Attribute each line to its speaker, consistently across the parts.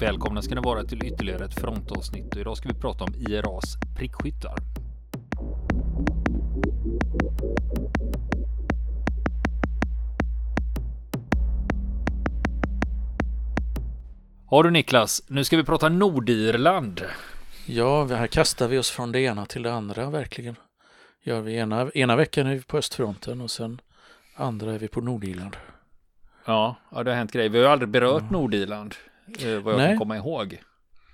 Speaker 1: Välkomna ska ni vara till ytterligare ett frontavsnitt och idag ska vi prata om IRAs prickskyttar. Har du Niklas, nu ska vi prata Nordirland.
Speaker 2: Ja, här kastar vi oss från det ena till det andra verkligen. Gör vi ena, ena veckan är vi på östfronten och sen andra är vi på Nordirland.
Speaker 1: Ja, ja det har hänt grejer. Vi har ju aldrig berört ja. Nordirland, vad jag Nej. kan komma ihåg.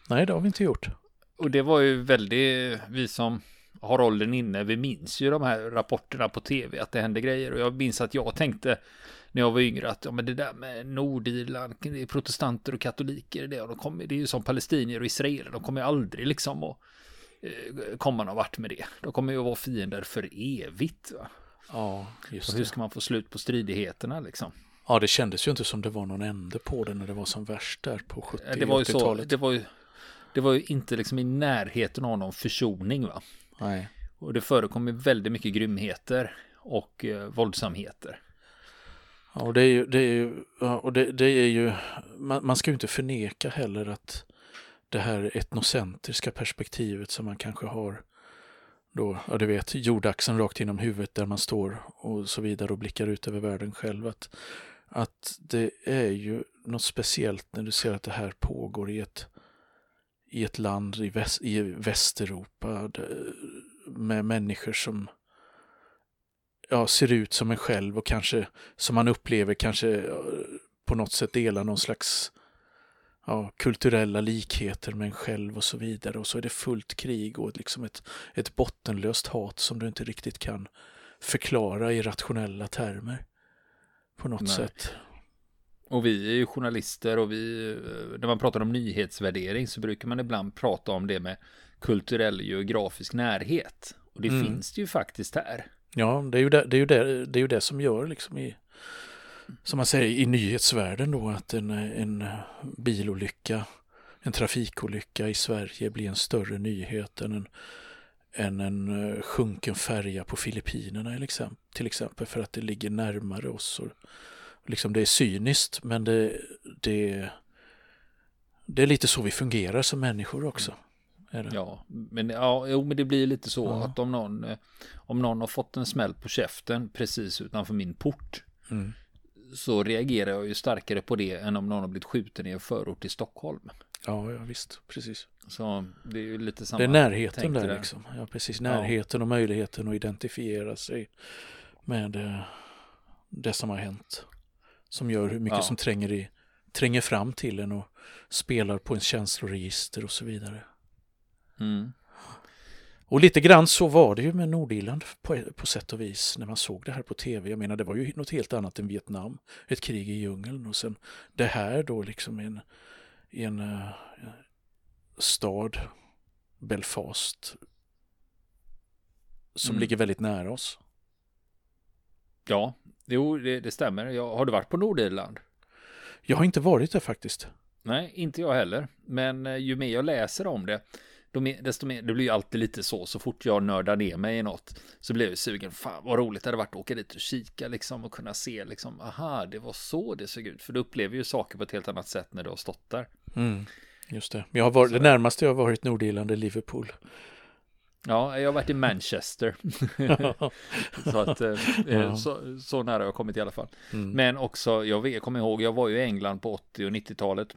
Speaker 2: Nej, det har vi inte gjort.
Speaker 1: Och det var ju väldigt, vi som har rollen inne, vi minns ju de här rapporterna på tv, att det hände grejer. Och jag minns att jag tänkte när jag var yngre att ja, men det där med Nordirland, protestanter och katoliker, det, och de kommer, det är ju som palestinier och israeler, de kommer aldrig liksom att eh, komma någon vart med det. De kommer ju att vara fiender för evigt. Va?
Speaker 2: Ja, just
Speaker 1: och hur ska man få slut på stridigheterna liksom?
Speaker 2: Ja, det kändes ju inte som det var någon ände på det när det var som värst där på 70
Speaker 1: det var ju så, det var ju, det var ju inte liksom i närheten av någon försoning va?
Speaker 2: Nej.
Speaker 1: Och det förekom ju väldigt mycket grymheter och eh, våldsamheter.
Speaker 2: Ja, och det är ju, det är ju, och det, det är ju man, man, ska ju inte förneka heller att det här etnocentriska perspektivet som man kanske har då, ja du vet, jordaxeln rakt inom huvudet där man står och så vidare och blickar ut över världen själv. Att, att det är ju något speciellt när du ser att det här pågår i ett, i ett land i, väst, i Västeuropa med människor som ja, ser ut som en själv och kanske som man upplever kanske på något sätt delar någon slags ja, kulturella likheter med en själv och så vidare. Och så är det fullt krig och liksom ett, ett bottenlöst hat som du inte riktigt kan förklara i rationella termer. På något Nej. sätt.
Speaker 1: Och vi är ju journalister och vi, när man pratar om nyhetsvärdering så brukar man ibland prata om det med kulturell geografisk närhet. Och det mm. finns det ju faktiskt här.
Speaker 2: Ja, det är ju det, det, är ju det, det, är ju det som gör liksom i, som man säger i nyhetsvärlden då, att en, en bilolycka, en trafikolycka i Sverige blir en större nyhet än en, än en eh, sjunken färja på Filippinerna till exempel, för att det ligger närmare oss. Och, liksom det är cyniskt, men det, det, det är lite så vi fungerar som människor också.
Speaker 1: Ja, men, ja, jo, men det blir lite så ja. att om någon, eh, om någon har fått en smäll på käften precis utanför min port mm. så reagerar jag ju starkare på det än om någon har blivit skjuten i en förort i Stockholm.
Speaker 2: Ja, ja visst, precis.
Speaker 1: Så det är ju lite samma.
Speaker 2: Det är närheten där, där liksom. Ja, precis. Närheten och möjligheten att identifiera sig med eh, det som har hänt. Som gör hur mycket ja. som tränger, i, tränger fram till en och spelar på en känsloregister och så vidare.
Speaker 1: Mm.
Speaker 2: Och lite grann så var det ju med Nordirland på, på sätt och vis när man såg det här på tv. Jag menar det var ju något helt annat än Vietnam, ett krig i djungeln och sen det här då liksom en, i en uh, stad, Belfast, som mm. ligger väldigt nära oss.
Speaker 1: Ja, jo det, det stämmer. Jag, har du varit på Nordirland?
Speaker 2: Jag har inte varit där faktiskt.
Speaker 1: Nej, inte jag heller. Men eh, ju mer jag läser om det desto mer, det blir ju alltid lite så, så fort jag nördar ner mig i något så blir jag sugen, fan vad roligt det hade varit att åka dit och kika liksom och kunna se liksom, aha, det var så det såg ut, för du upplever ju saker på ett helt annat sätt när du har stått där.
Speaker 2: Mm, just det, jag har varit, det närmaste jag har varit Nordirland är Liverpool.
Speaker 1: Ja, jag har varit i Manchester. så, att, eh, ja. så, så, nära jag har kommit i alla fall. Mm. Men också, jag, vet, jag kommer ihåg, jag var ju i England på 80 och 90-talet.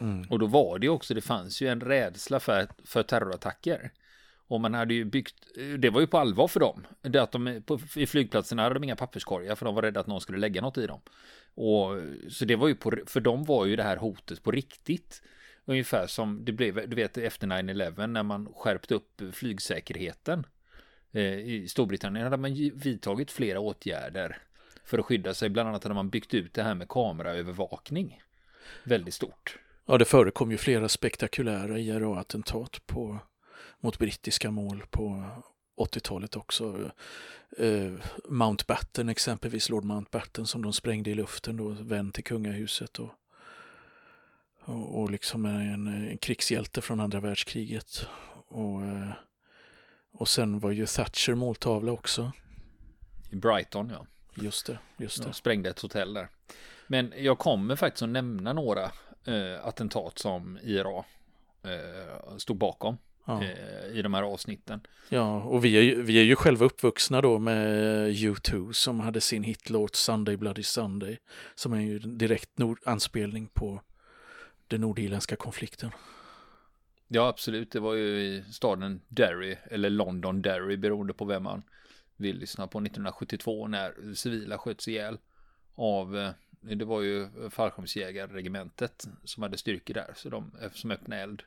Speaker 1: Mm. Och då var det också, det fanns ju en rädsla för, för terrorattacker. Och man hade ju byggt, det var ju på allvar för dem. Det att de, på, I flygplatserna hade de inga papperskorgar för de var rädda att någon skulle lägga något i dem. Och så det var ju på, för dem var ju det här hotet på riktigt. Ungefär som det blev, du vet efter 9-11 när man skärpte upp flygsäkerheten. Eh, I Storbritannien hade man vidtagit flera åtgärder för att skydda sig. Bland annat hade man byggt ut det här med kameraövervakning. Väldigt stort.
Speaker 2: Ja, det förekom ju flera spektakulära IRA-attentat på, mot brittiska mål på 80-talet också. Eh, Mountbatten exempelvis, Lord Mountbatten som de sprängde i luften då, vän till kungahuset och, och, och liksom en, en krigshjälte från andra världskriget. Och, eh, och sen var ju Thatcher måltavla också.
Speaker 1: I Brighton ja.
Speaker 2: Just det, just det. De
Speaker 1: sprängde ett hotell där. Men jag kommer faktiskt att nämna några eh, attentat som IRA eh, stod bakom ja. eh, i de här avsnitten.
Speaker 2: Ja, och vi är, ju, vi är ju själva uppvuxna då med U2 som hade sin hitlåt Sunday Bloody Sunday som är ju en direkt anspelning på den nordirländska konflikten.
Speaker 1: Ja, absolut. Det var ju i staden Derry, eller London Derry, beroende på vem man vill lyssna på, 1972 när civila sköts ihjäl av, eh, det var ju fallskärmsjägarregementet som hade styrkor där, så de, som öppnade eld.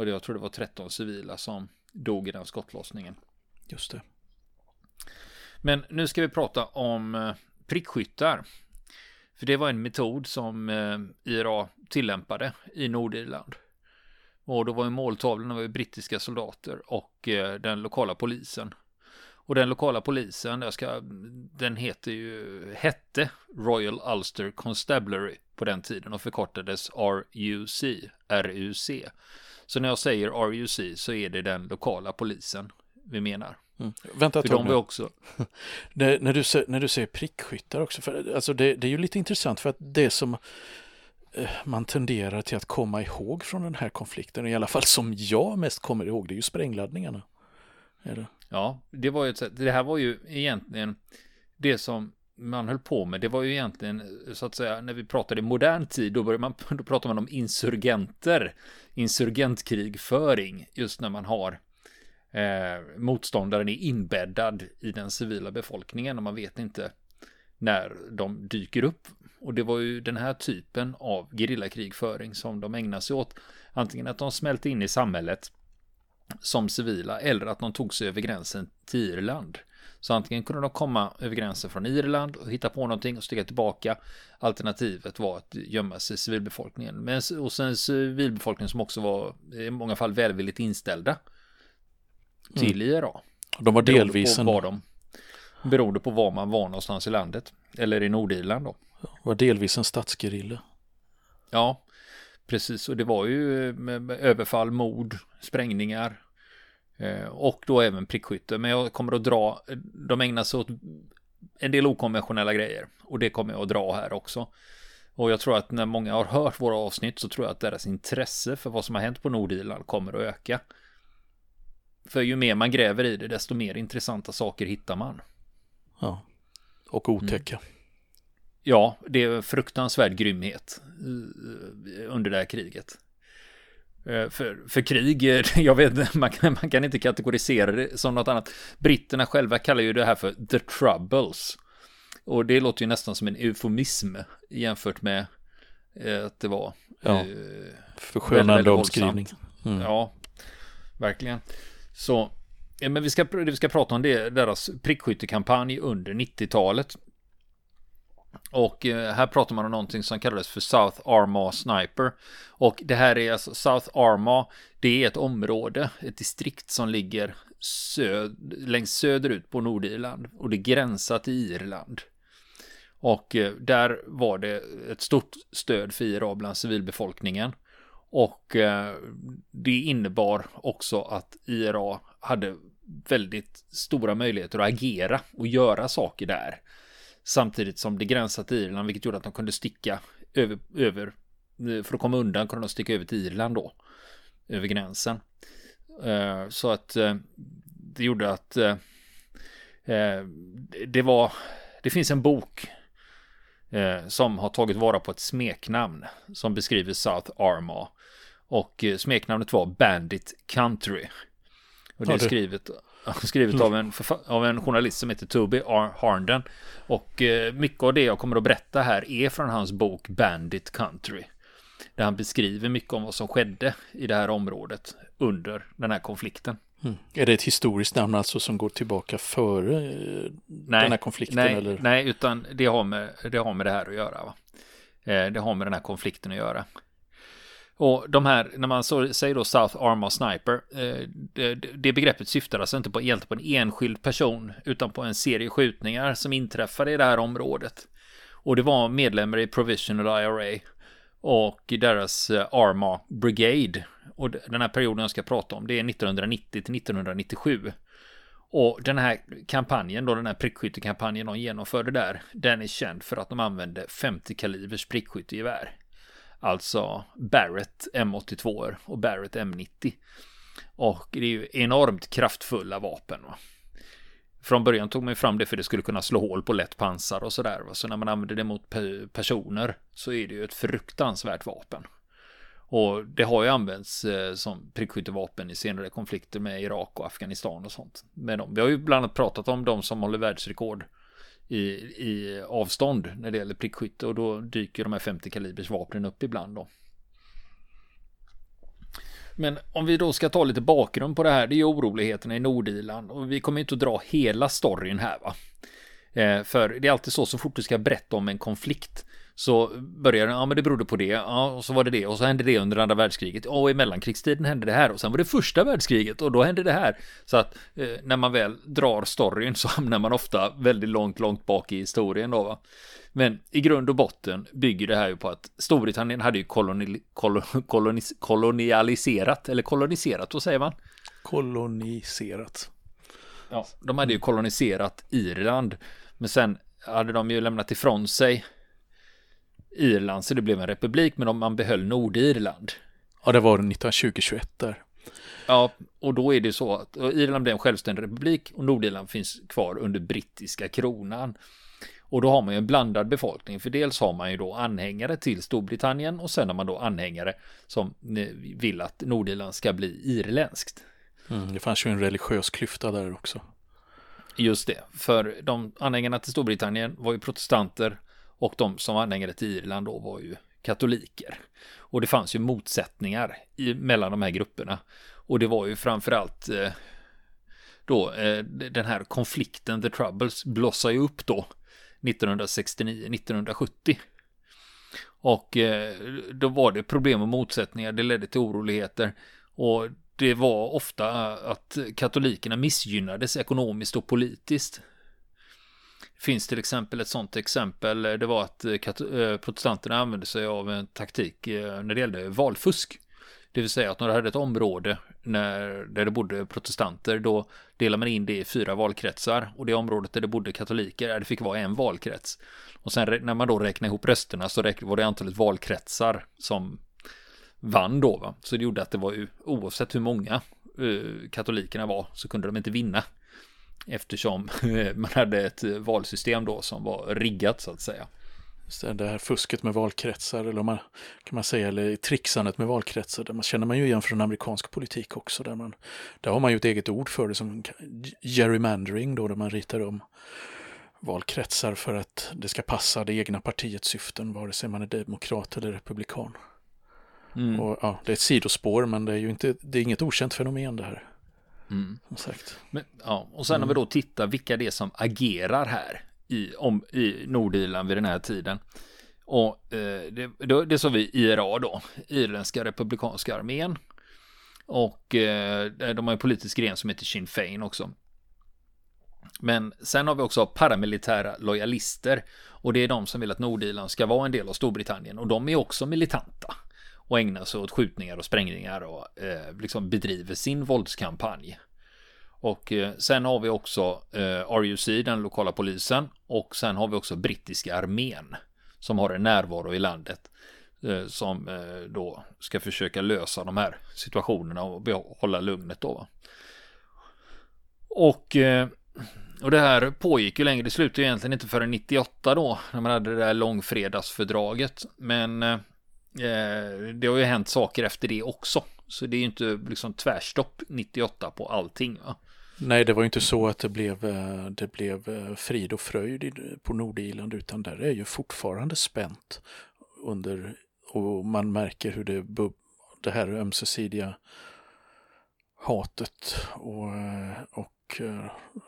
Speaker 1: Och jag tror det var 13 civila som dog i den skottlossningen.
Speaker 2: Just det.
Speaker 1: Men nu ska vi prata om eh, prickskyttar. För det var en metod som eh, IRA tillämpade i Nordirland. Och då var ju måltavlorna var ju brittiska soldater och eh, den lokala polisen. Och den lokala polisen, jag ska, den heter ju, hette Royal Ulster Constabulary på den tiden och förkortades RUC, RUC. Så när jag säger RUC så är det den lokala polisen vi menar.
Speaker 2: Mm. Vänta ett tag nu. Också... när, när, du, när du säger prickskyttar också, för, alltså det, det är ju lite intressant för att det som eh, man tenderar till att komma ihåg från den här konflikten, i alla fall som jag mest kommer ihåg, det är ju sprängladdningarna. Är det?
Speaker 1: Ja, det var ju ett sätt, det här var ju egentligen det som man höll på med, det var ju egentligen eh, så att säga när vi pratade i modern tid, då, började man, då pratar man om insurgenter, insurgentkrigföring, just när man har eh, motståndaren är inbäddad i den civila befolkningen och man vet inte när de dyker upp. Och det var ju den här typen av gerillakrigföring som de ägnade sig åt. Antingen att de smälte in i samhället som civila eller att de tog sig över gränsen till Irland. Så antingen kunde de komma över gränsen från Irland och hitta på någonting och sticka tillbaka. Alternativet var att gömma sig i civilbefolkningen. Men, och sen civilbefolkningen som också var i många fall välvilligt inställda till mm. IRA.
Speaker 2: De var delvis
Speaker 1: en... Var de, beroende på var man var någonstans i landet. Eller i Nordirland då.
Speaker 2: Det var delvis en statsgerilla.
Speaker 1: Ja, precis. Och det var ju överfall, mord, sprängningar, och då även prickskytte. Men jag kommer att dra, de ägnar sig åt en del okonventionella grejer. Och det kommer jag att dra här också. Och jag tror att när många har hört våra avsnitt så tror jag att deras intresse för vad som har hänt på Nordirland kommer att öka. För ju mer man gräver i det, desto mer intressanta saker hittar man.
Speaker 2: Ja, och otäcka. Mm.
Speaker 1: Ja, det är fruktansvärd grymhet eh, under det här kriget. Eh, för, för krig, eh, jag vet man kan, man kan inte kategorisera det som något annat. Britterna själva kallar ju det här för the troubles. Och det låter ju nästan som en eufemism jämfört med eh, att det var.
Speaker 2: Ja, förskönande omskrivning.
Speaker 1: Mm. Ja, verkligen. Så, men vi ska, vi ska prata om det, deras prickskyttekampanj under 90-talet. Och eh, här pratar man om någonting som kallades för South Arma Sniper. Och det här är alltså South Arma. Det är ett område, ett distrikt som ligger söd, längst söderut på Nordirland. Och det gränsar till Irland. Och eh, där var det ett stort stöd för IRA bland civilbefolkningen. Och eh, det innebar också att IRA hade väldigt stora möjligheter att agera och göra saker där. Samtidigt som det gränsade till Irland, vilket gjorde att de kunde sticka över, över för att komma undan kunde de sticka över till Irland då. Över gränsen. Eh, så att eh, det gjorde att eh, det var, det finns en bok som har tagit vara på ett smeknamn som beskriver South Armagh. Och smeknamnet var Bandit Country. Och det är skrivet Skrivet av en, av en journalist som heter Toby R. Harnden. Och eh, mycket av det jag kommer att berätta här är från hans bok Bandit Country. Där han beskriver mycket om vad som skedde i det här området under den här konflikten.
Speaker 2: Mm. Är det ett historiskt namn alltså som går tillbaka före eh, nej, den här konflikten?
Speaker 1: Nej,
Speaker 2: eller?
Speaker 1: nej utan det har, med, det har med det här att göra. Va? Eh, det har med den här konflikten att göra. Och de här, när man så, säger då South Armor Sniper, eh, det, det, begreppet syftar alltså inte på, på en enskild person, utan på en serie skjutningar som inträffade i det här området. Och det var medlemmar i Provisional IRA och deras eh, Arma Brigade. Och den här perioden jag ska prata om, det är 1990 till 1997. Och den här kampanjen då, den här prickskyttekampanjen de genomförde där, den är känd för att de använde 50 kalibers prickskyttegevär. Alltså Barrett M82 och Barrett M90. Och det är ju enormt kraftfulla vapen. Va? Från början tog man fram det för det skulle kunna slå hål på lätt pansar och sådär. Så när man använder det mot personer så är det ju ett fruktansvärt vapen. Och det har ju använts eh, som prickskyttevapen i senare konflikter med Irak och Afghanistan och sånt. Med dem. Vi har ju bland annat pratat om de som håller världsrekord i, i avstånd när det gäller prickskytte och då dyker de här 50 kalibers vapnen upp ibland då. Men om vi då ska ta lite bakgrund på det här, det är ju oroligheterna i Nordirland och vi kommer inte att dra hela storyn här va. Eh, för det är alltid så, så fort du ska berätta om en konflikt så började ja men det berodde på det, ja och så var det det och så hände det under andra världskriget och i mellankrigstiden hände det här och sen var det första världskriget och då hände det här. Så att eh, när man väl drar storyn så hamnar man ofta väldigt långt, långt bak i historien då va. Men i grund och botten bygger det här ju på att Storbritannien hade ju koloni, kol, kolonis, kolonialiserat, eller koloniserat, vad säger man?
Speaker 2: Koloniserat.
Speaker 1: Ja, de hade ju koloniserat Irland, men sen hade de ju lämnat ifrån sig Irland så det blev en republik, men man behöll Nordirland.
Speaker 2: Ja, det var 1920-21 där.
Speaker 1: Ja, och då är det så att Irland blev en självständig republik och Nordirland finns kvar under brittiska kronan. Och då har man ju en blandad befolkning, för dels har man ju då anhängare till Storbritannien och sen har man då anhängare som vill att Nordirland ska bli irländskt.
Speaker 2: Mm, det fanns ju en religiös klyfta där också.
Speaker 1: Just det, för de anhängarna till Storbritannien var ju protestanter och de som var anhängare till Irland då var ju katoliker. Och det fanns ju motsättningar i, mellan de här grupperna. Och det var ju framförallt eh, då eh, den här konflikten, The Troubles, blossade ju upp då 1969-1970. Och eh, då var det problem och motsättningar, det ledde till oroligheter. Och det var ofta att katolikerna missgynnades ekonomiskt och politiskt finns till exempel ett sånt exempel. Eh, det var att eh, eh, protestanterna använde sig av en taktik när det gällde valfusk. Det vill säga att när du hade ett område när, där det bodde protestanter, då delar man in det i fyra valkretsar. Och det området där det bodde katoliker, det fick vara en valkrets. Och sen när man då räknade ihop rösterna så var det antalet valkretsar som vann då. Va? Så det gjorde att det var ju, oavsett hur många katolikerna var, så kunde de inte vinna Eftersom man hade ett valsystem då som var riggat så att säga.
Speaker 2: Det här fusket med valkretsar, eller man, kan man säga, eller trixandet med valkretsar, det känner man ju igen från amerikansk politik också. Där, man, där har man ju ett eget ord för det som gerrymandering, då, där man ritar om valkretsar för att det ska passa det egna partiets syften, vare sig man är demokrat eller republikan. Mm. Och, ja, det är ett sidospår, men det är ju inte, det är inget okänt fenomen det här.
Speaker 1: Mm. Sagt. Men, ja, och sen mm. när vi då tittar vilka det är som agerar här i, om, i Nordirland vid den här tiden. Och eh, det, det, det såg vi IRA då, Irländska republikanska armén. Och eh, de har en politisk gren som heter Sinn Fein också. Men sen har vi också paramilitära lojalister och det är de som vill att Nordirland ska vara en del av Storbritannien och de är också militanta och ägnar sig åt skjutningar och sprängningar och eh, liksom bedriver sin våldskampanj. Och eh, sen har vi också eh, RUC, den lokala polisen, och sen har vi också brittiska armén som har en närvaro i landet eh, som eh, då ska försöka lösa de här situationerna och behålla lugnet då. Och eh, och det här pågick ju länge, det slutade egentligen inte förrän 98 då, när man hade det där långfredagsfördraget. Men Eh, Eh, det har ju hänt saker efter det också. Så det är ju inte liksom tvärstopp 98 på allting. Va?
Speaker 2: Nej, det var ju inte så att det blev, eh, det blev eh, frid och fröjd på Nordirland utan där är ju fortfarande spänt under och man märker hur det, det här ömsesidiga hatet och, och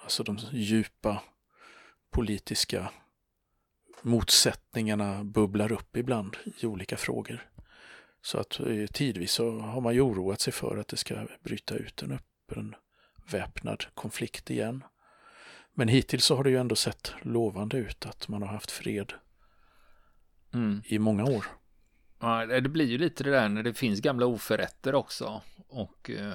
Speaker 2: alltså de djupa politiska motsättningarna bubblar upp ibland i olika frågor. Så att eh, tidvis så har man ju oroat sig för att det ska bryta ut en öppen väpnad konflikt igen. Men hittills så har det ju ändå sett lovande ut att man har haft fred mm. i många år.
Speaker 1: Ja, det blir ju lite det där när det finns gamla oförrätter också och eh,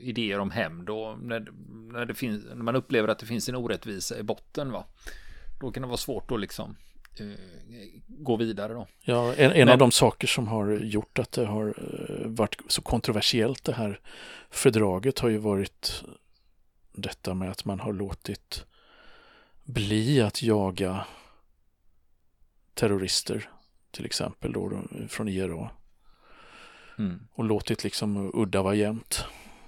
Speaker 1: idéer om hämnd och när, när, det finns, när man upplever att det finns en orättvisa i botten va. Då kan det vara svårt att liksom gå vidare då.
Speaker 2: Ja, en, en Men, av de saker som har gjort att det har varit så kontroversiellt det här fördraget har ju varit detta med att man har låtit bli att jaga terrorister till exempel då från IRA. Mm. Och låtit liksom udda vara jämnt.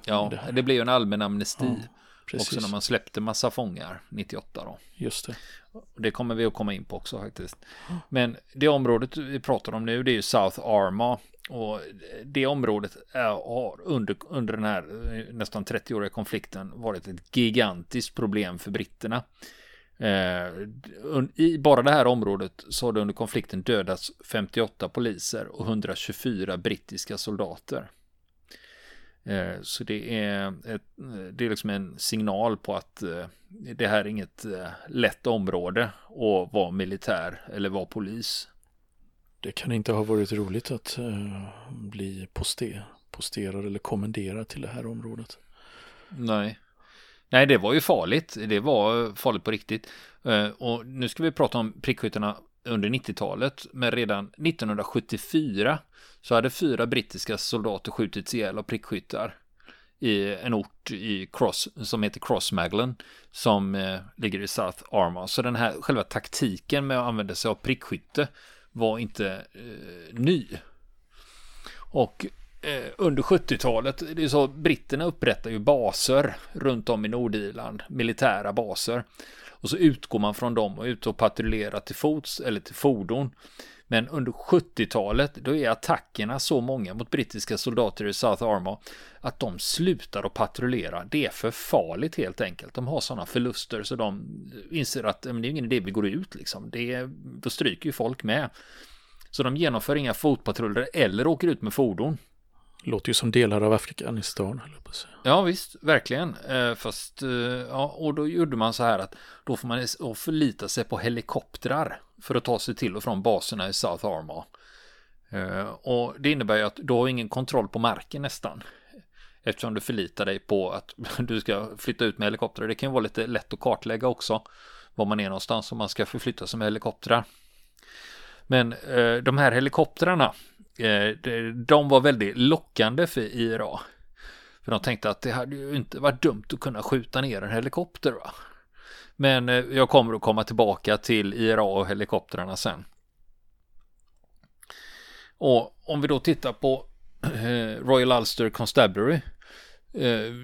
Speaker 1: Ja, det, det blev ju en allmän amnesti. Ja, också när man släppte massa fångar 98 då.
Speaker 2: Just det.
Speaker 1: Det kommer vi att komma in på också faktiskt. Men det området vi pratar om nu det är ju South Arma. Och det området har under, under den här nästan 30-åriga konflikten varit ett gigantiskt problem för britterna. Eh, I bara det här området så har det under konflikten dödats 58 poliser och 124 brittiska soldater. Eh, så det är, ett, det är liksom en signal på att eh, det här är inget lätt område att vara militär eller vara polis.
Speaker 2: Det kan inte ha varit roligt att bli poster, posterad eller kommenderad till det här området.
Speaker 1: Nej. Nej, det var ju farligt. Det var farligt på riktigt. Eh, och nu ska vi prata om prickskyttarna under 90-talet. Men redan 1974 så hade fyra brittiska soldater skjutits ihjäl av prickskyttar i en ort i Cross som heter Crossmaglen som eh, ligger i South Arma. Så den här själva taktiken med att använda sig av prickskytte var inte eh, ny. Och eh, under 70-talet, det är så britterna upprättar ju baser runt om i Nordirland, militära baser. Och så utgår man från dem och ut och patrullerar till fots eller till fordon. Men under 70-talet då är attackerna så många mot brittiska soldater i South Arma att de slutar att patrullera. Det är för farligt helt enkelt. De har sådana förluster så de inser att det är ingen idé vi går ut liksom. Det, då stryker ju folk med. Så de genomför inga fotpatruller eller åker ut med fordon.
Speaker 2: Låter ju som delar av Afghanistan.
Speaker 1: Ja visst, verkligen. Eh, fast, eh, ja, och då gjorde man så här att då får man förlita sig på helikoptrar för att ta sig till och från baserna i South Arma. Eh, och det innebär ju att du har ingen kontroll på marken nästan. Eftersom du förlitar dig på att du ska flytta ut med helikoptrar. Det kan ju vara lite lätt att kartlägga också var man är någonstans om man ska förflytta sig med helikoptrar. Men de här helikoptrarna Eh, de var väldigt lockande för IRA. För de tänkte att det hade ju inte varit dumt att kunna skjuta ner en helikopter. Va? Men eh, jag kommer att komma tillbaka till IRA och helikoptrarna sen. Och om vi då tittar på eh, Royal Ulster Constabulary.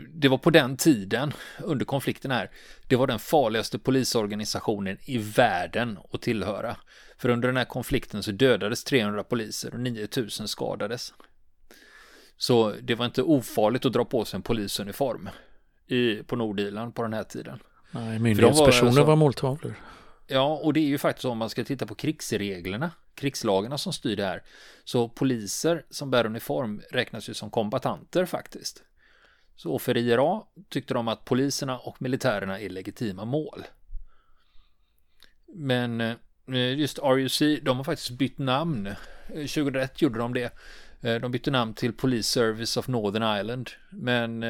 Speaker 1: Det var på den tiden under konflikten här. Det var den farligaste polisorganisationen i världen att tillhöra. För under den här konflikten så dödades 300 poliser och 9000 skadades. Så det var inte ofarligt att dra på sig en polisuniform i, på Nordirland på den här tiden.
Speaker 2: Nej, myndighetspersoner var, alltså, var måltavlor.
Speaker 1: Ja, och det är ju faktiskt om man ska titta på krigsreglerna, krigslagarna som styr det här. Så poliser som bär uniform räknas ju som kombatanter faktiskt. Så för IRA tyckte de att poliserna och militärerna är legitima mål. Men eh, just RUC, de har faktiskt bytt namn. Eh, 2001 gjorde de det. Eh, de bytte namn till Police Service of Northern Ireland. Men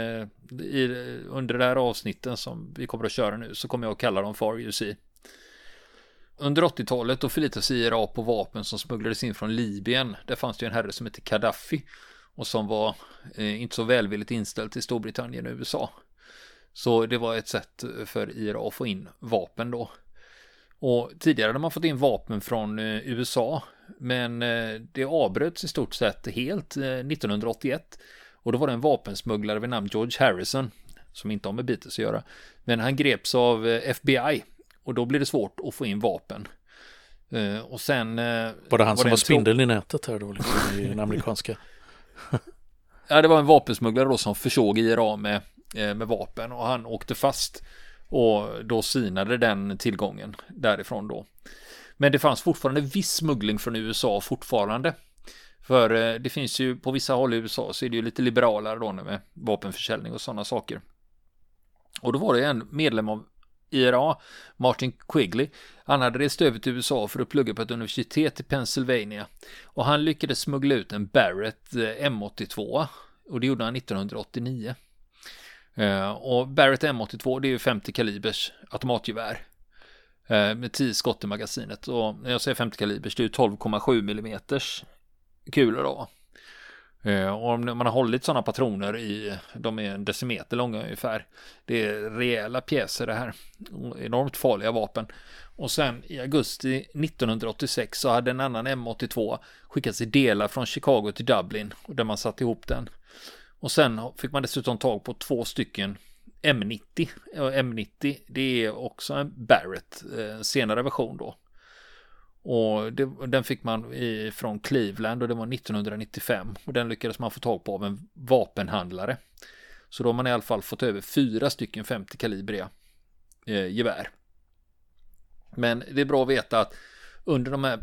Speaker 1: i, under det här avsnitten som vi kommer att köra nu så kommer jag att kalla dem för RUC. Under 80-talet då förlitade sig IRA på vapen som smugglades in från Libyen. Där fanns det ju en herre som hette Gaddafi och som var eh, inte så välvilligt inställd till Storbritannien och USA. Så det var ett sätt för IRA att få in vapen då. Och tidigare hade man fått in vapen från eh, USA, men eh, det avbröts i stort sett helt 1981. Eh, och då var det en vapensmugglare vid namn George Harrison, som inte har med Beatles att göra. Men han greps av FBI och då blev det svårt att få in vapen. Och sen...
Speaker 2: Var det han var som var spindeln i nätet här då, liksom, i den amerikanska?
Speaker 1: ja, det var en vapensmugglare då som försåg IRA med, eh, med vapen och han åkte fast och då sinade den tillgången därifrån då. Men det fanns fortfarande viss smuggling från USA fortfarande. För eh, det finns ju på vissa håll i USA så är det ju lite liberalare då med vapenförsäljning och sådana saker. Och då var det en medlem av IRA, Martin Quigley. Han hade rest över till USA för att plugga på ett universitet i Pennsylvania. Och han lyckades smuggla ut en Barrett eh, M82. Och det gjorde han 1989. Eh, och Barrett M82 det är ju 50 kalibers automatgevär. Eh, med 10 skott i magasinet. Och när jag säger 50 kalibers, det är 12,7 mm kulor då. Eh, och om man har hållit sådana patroner i, de är en decimeter långa ungefär. Det är rejäla pjäser det här. Enormt farliga vapen. Och sen i augusti 1986 så hade en annan M82 skickats i delar från Chicago till Dublin. Där man satt ihop den. Och sen fick man dessutom tag på två stycken M90. Och M90 det är också en Barrett, en senare version då. Och det, den fick man i, från Cleveland och det var 1995. Och den lyckades man få tag på av en vapenhandlare. Så då har man i alla fall fått över fyra stycken 50 kalibriga eh, gevär. Men det är bra att veta att under de här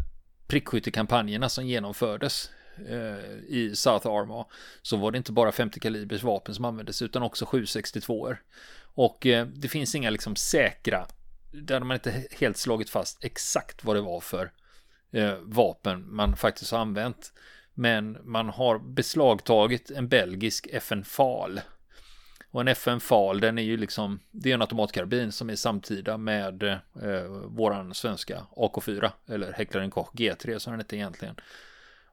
Speaker 1: prickskyttekampanjerna som genomfördes eh, i South Arma så var det inte bara 50 kalibers vapen som användes utan också 762er. Och eh, det finns inga liksom säkra där man inte helt slagit fast exakt vad det var för eh, vapen man faktiskt har använt. Men man har beslagtagit en belgisk FN FAL. Och en FN FAL den är ju liksom, det är en automatkarbin som är samtida med eh, våran svenska AK4 eller Häcklaren Koch G3 som den heter egentligen.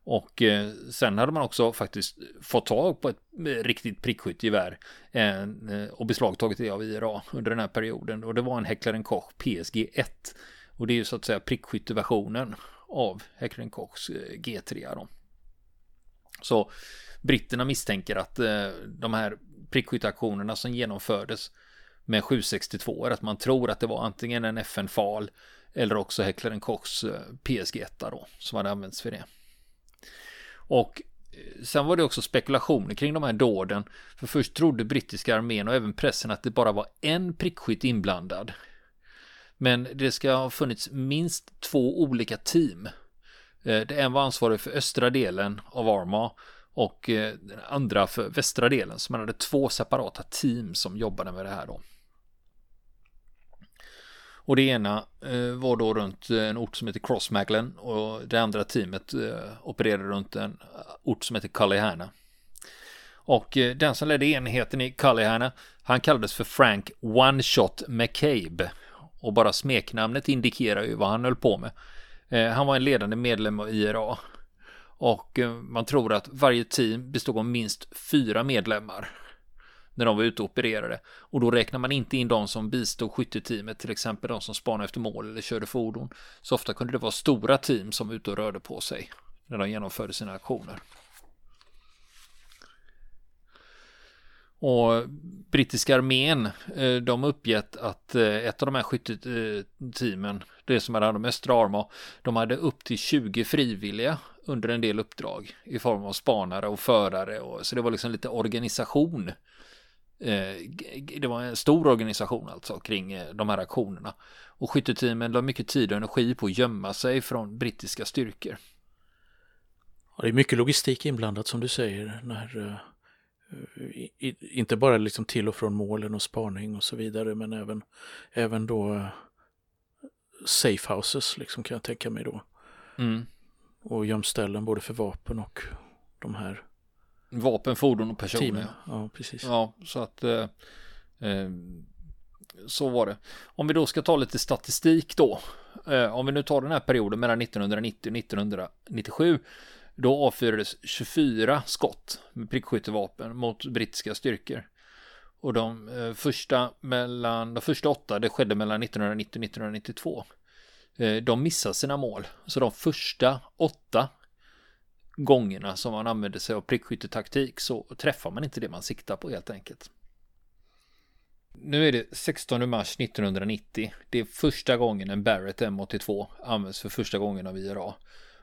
Speaker 1: Och eh, sen hade man också faktiskt fått tag på ett eh, riktigt prickskyttegevär eh, och beslagtagit det av IRA under den här perioden. Och det var en Häcklaren Koch PSG 1. Och det är ju så att säga prickskytteversionen av Häcklaren Kochs eh, G3. Då. Så britterna misstänker att eh, de här prickskytteaktionerna som genomfördes med 762 att man tror att det var antingen en FN-fal eller också Häcklaren Kochs eh, PSG 1 då som hade använts för det. Och eh, sen var det också spekulationer kring de här dåden. För först trodde brittiska armén och även pressen att det bara var en prickskytt inblandad. Men det ska ha funnits minst två olika team. Eh, det en var ansvarig för östra delen av Arma och eh, den andra för västra delen. Så man hade två separata team som jobbade med det här då. Och det ena eh, var då runt eh, en ort som heter Crossmaglen och det andra teamet eh, opererade runt en eh, ort som heter Kallihärna. Och eh, den som ledde enheten i Kallihärna, han kallades för Frank One Shot McCabe. Och bara smeknamnet indikerar ju vad han höll på med. Eh, han var en ledande medlem av IRA. Och eh, man tror att varje team bestod av minst fyra medlemmar när de var ute och opererade. Och då räknar man inte in de som bistod skytteteamet, till exempel de som spanade efter mål eller körde fordon. Så ofta kunde det vara stora team som var ute och rörde på sig när de genomförde sina aktioner. Och brittiska armén, eh, de uppgett att eh, ett av de här skytteteamen, det som hade hand om östra Arma, de hade upp till 20 frivilliga under en del uppdrag i form av spanare och förare. Och, så det var liksom lite organisation Eh, det var en stor organisation alltså kring eh, de här aktionerna. Och skytteteamen la mycket tid och energi på att gömma sig från brittiska styrkor.
Speaker 2: Ja, det är mycket logistik inblandat som du säger. När, uh, inte bara liksom till och från målen och spaning och så vidare men även, även då uh, safe houses liksom kan jag tänka mig då. Mm. Och gömställen både för vapen och de här
Speaker 1: Vapen, fordon och personer. Team.
Speaker 2: Ja, precis.
Speaker 1: Ja, så att eh, eh, så var det. Om vi då ska ta lite statistik då. Eh, om vi nu tar den här perioden mellan 1990 och 1997. Då avfyrades 24 skott med prickskyttevapen mot brittiska styrkor. Och de eh, första mellan de första åtta, det skedde mellan 1990 och 1992. Eh, de missade sina mål. Så de första åtta gångerna som man använder sig av prickskyttetaktik så träffar man inte det man siktar på helt enkelt. Nu är det 16 mars 1990. Det är första gången en Barrett M82 används för första gången av IRA.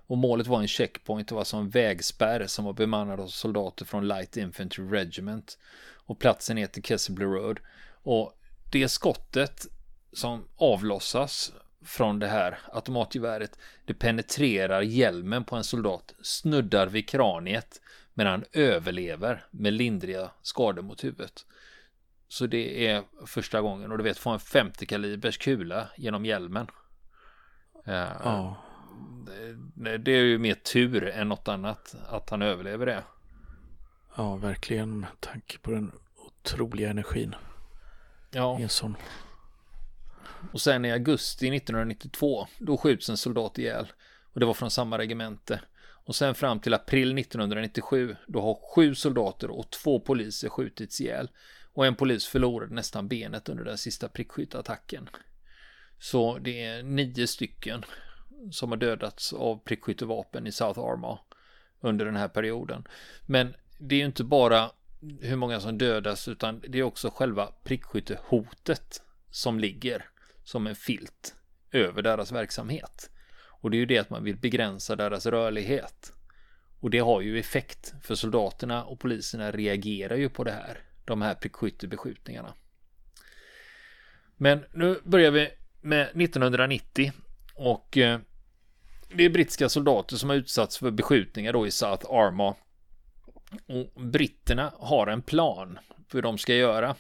Speaker 1: Och målet var en checkpoint, det var som en vägspärr som var bemannad av soldater från Light Infantry Regiment. Och platsen heter Kesselblue Road. Och det skottet som avlossas från det här automatgeväret. Det penetrerar hjälmen på en soldat, snuddar vid kraniet, men han överlever med lindriga skador mot huvudet. Så det är första gången och du vet få en 50 kalibers kula genom hjälmen. Ja. Det, det är ju mer tur än något annat att han överlever det.
Speaker 2: Ja, verkligen med tanke på den otroliga energin. Ja. I en sån
Speaker 1: och sen i augusti 1992, då skjuts en soldat ihjäl. Och det var från samma regemente. Och sen fram till april 1997, då har sju soldater och två poliser skjutits ihjäl. Och en polis förlorade nästan benet under den sista prickskytteattacken. Så det är nio stycken som har dödats av prickskyttevapen i South Armagh under den här perioden. Men det är ju inte bara hur många som dödas utan det är också själva prickskyttehotet som ligger som en filt över deras verksamhet. Och det är ju det att man vill begränsa deras rörlighet. Och det har ju effekt för soldaterna och poliserna reagerar ju på det här. De här prickskyttebeskjutningarna. Men nu börjar vi med 1990 och eh, det är brittiska soldater som har utsatts för beskjutningar då i South Arma. Och britterna har en plan för hur de ska göra.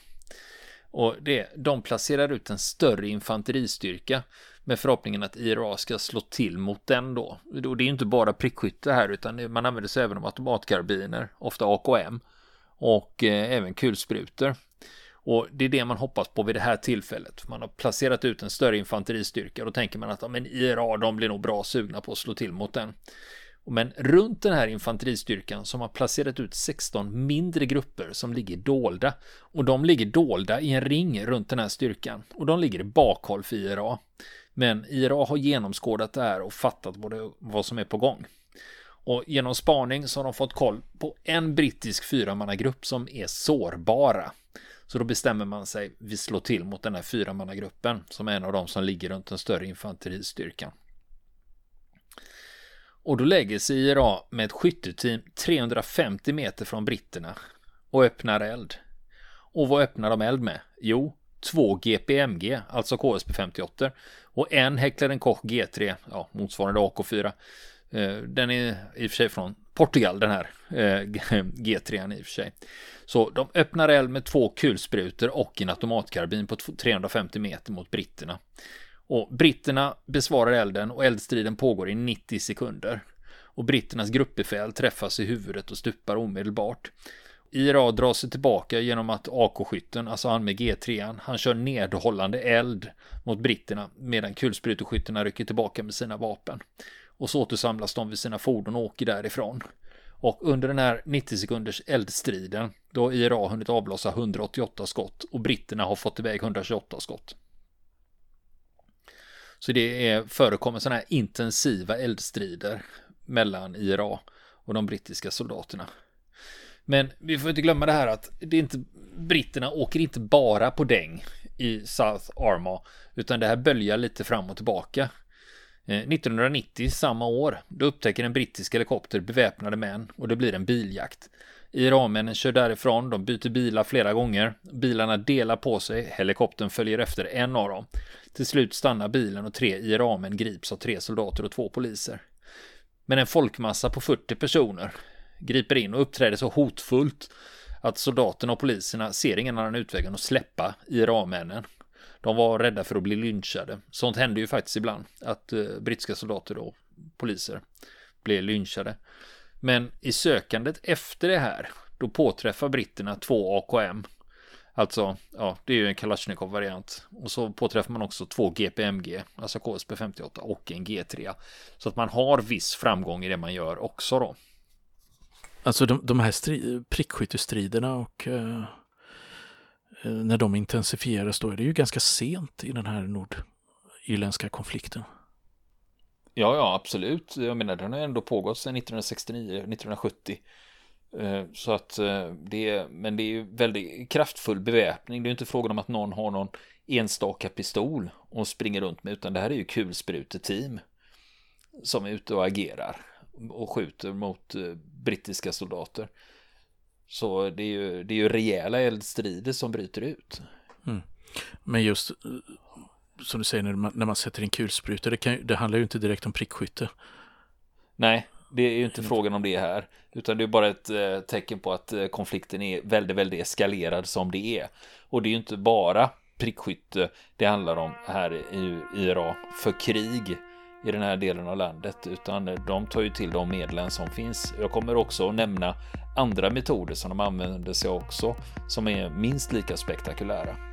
Speaker 1: Och det, de placerar ut en större infanteristyrka med förhoppningen att IRA ska slå till mot den då. Och det är inte bara prickskytte här utan man använder sig även av automatkarbiner, ofta AKM och eh, även kulsprutor. Och det är det man hoppas på vid det här tillfället. Man har placerat ut en större infanteristyrka. Då tänker man att ja, men IRA, de blir nog bra sugna på att slå till mot den. Men runt den här infanteristyrkan som har placerat ut 16 mindre grupper som ligger dolda. Och de ligger dolda i en ring runt den här styrkan. Och de ligger i bakhåll för IRA. Men IRA har genomskådat det här och fattat vad, vad som är på gång. Och genom spaning så har de fått koll på en brittisk fyramannagrupp som är sårbara. Så då bestämmer man sig, vi slår till mot den här fyramannagruppen som är en av de som ligger runt den större infanteristyrkan. Och då lägger sig IRA med ett skytteteam 350 meter från britterna och öppnar eld. Och vad öppnar de eld med? Jo, två GPMG, alltså KSP 58 och en Heckler Koch G3, ja, motsvarande AK4. Eh, den är i och för sig från Portugal, den här eh, G3 i och för sig. Så de öppnar eld med två kulsprutor och en automatkarbin på 350 meter mot britterna. Och britterna besvarar elden och eldstriden pågår i 90 sekunder. Och britternas gruppbefäl träffas i huvudet och stupar omedelbart. IRA drar sig tillbaka genom att AK-skytten, alltså han med G3, han kör nedhållande eld mot britterna medan kulspruteskyttarna rycker tillbaka med sina vapen. Och så återsamlas de vid sina fordon och åker därifrån. Och under den här 90 sekunders eldstriden, då har IRA hunnit avlossa 188 skott och britterna har fått iväg 128 skott. Så det är, förekommer sådana här intensiva eldstrider mellan IRA och de brittiska soldaterna. Men vi får inte glömma det här att det är inte, britterna åker inte bara på däng i South Armagh, utan det här böljar lite fram och tillbaka. Eh, 1990, samma år, då upptäcker en brittisk helikopter beväpnade män och det blir en biljakt. IRA-männen kör därifrån, de byter bilar flera gånger. Bilarna delar på sig, helikoptern följer efter en av dem. Till slut stannar bilen och tre IRA-män grips av tre soldater och två poliser. Men en folkmassa på 40 personer griper in och uppträder så hotfullt att soldaterna och poliserna ser ingen annan utväg än att släppa IRA-männen. De var rädda för att bli lynchade. Sånt händer ju faktiskt ibland, att eh, brittiska soldater och poliser blir lynchade. Men i sökandet efter det här, då påträffar britterna två AKM. Alltså, ja, det är ju en Kalashnikov-variant. Och så påträffar man också två GPMG, alltså KSP 58 och en G3. Så att man har viss framgång i det man gör också då.
Speaker 2: Alltså de, de här stri- prickskyttestriderna och eh, eh när de intensifieras då är det ju ganska sent i den här nordirländska konflikten.
Speaker 1: Ja, ja, absolut. Jag menar, den har ändå pågått sedan 1969, 1970. Eh, så att eh, det är, men det är väldigt kraftfull beväpning. Det är inte frågan om att någon har någon enstaka pistol och springer runt med, utan det här är ju kulspruteteam som är ute och agerar och skjuter mot eh, brittiska soldater. Så det är ju, det är ju rejäla eldstrider som bryter ut.
Speaker 2: Mm. Men just som du säger när man, när man sätter in kulsprutor, det, kan, det handlar ju inte direkt om prickskytte.
Speaker 1: Nej, det är ju inte mm. frågan om det här, utan det är bara ett eh, tecken på att eh, konflikten är väldigt, väldigt eskalerad som det är. Och det är ju inte bara prickskytte det handlar om här i Irak för krig i den här delen av landet, utan de tar ju till de medlen som finns. Jag kommer också att nämna andra metoder som de använder sig också, som är minst lika spektakulära.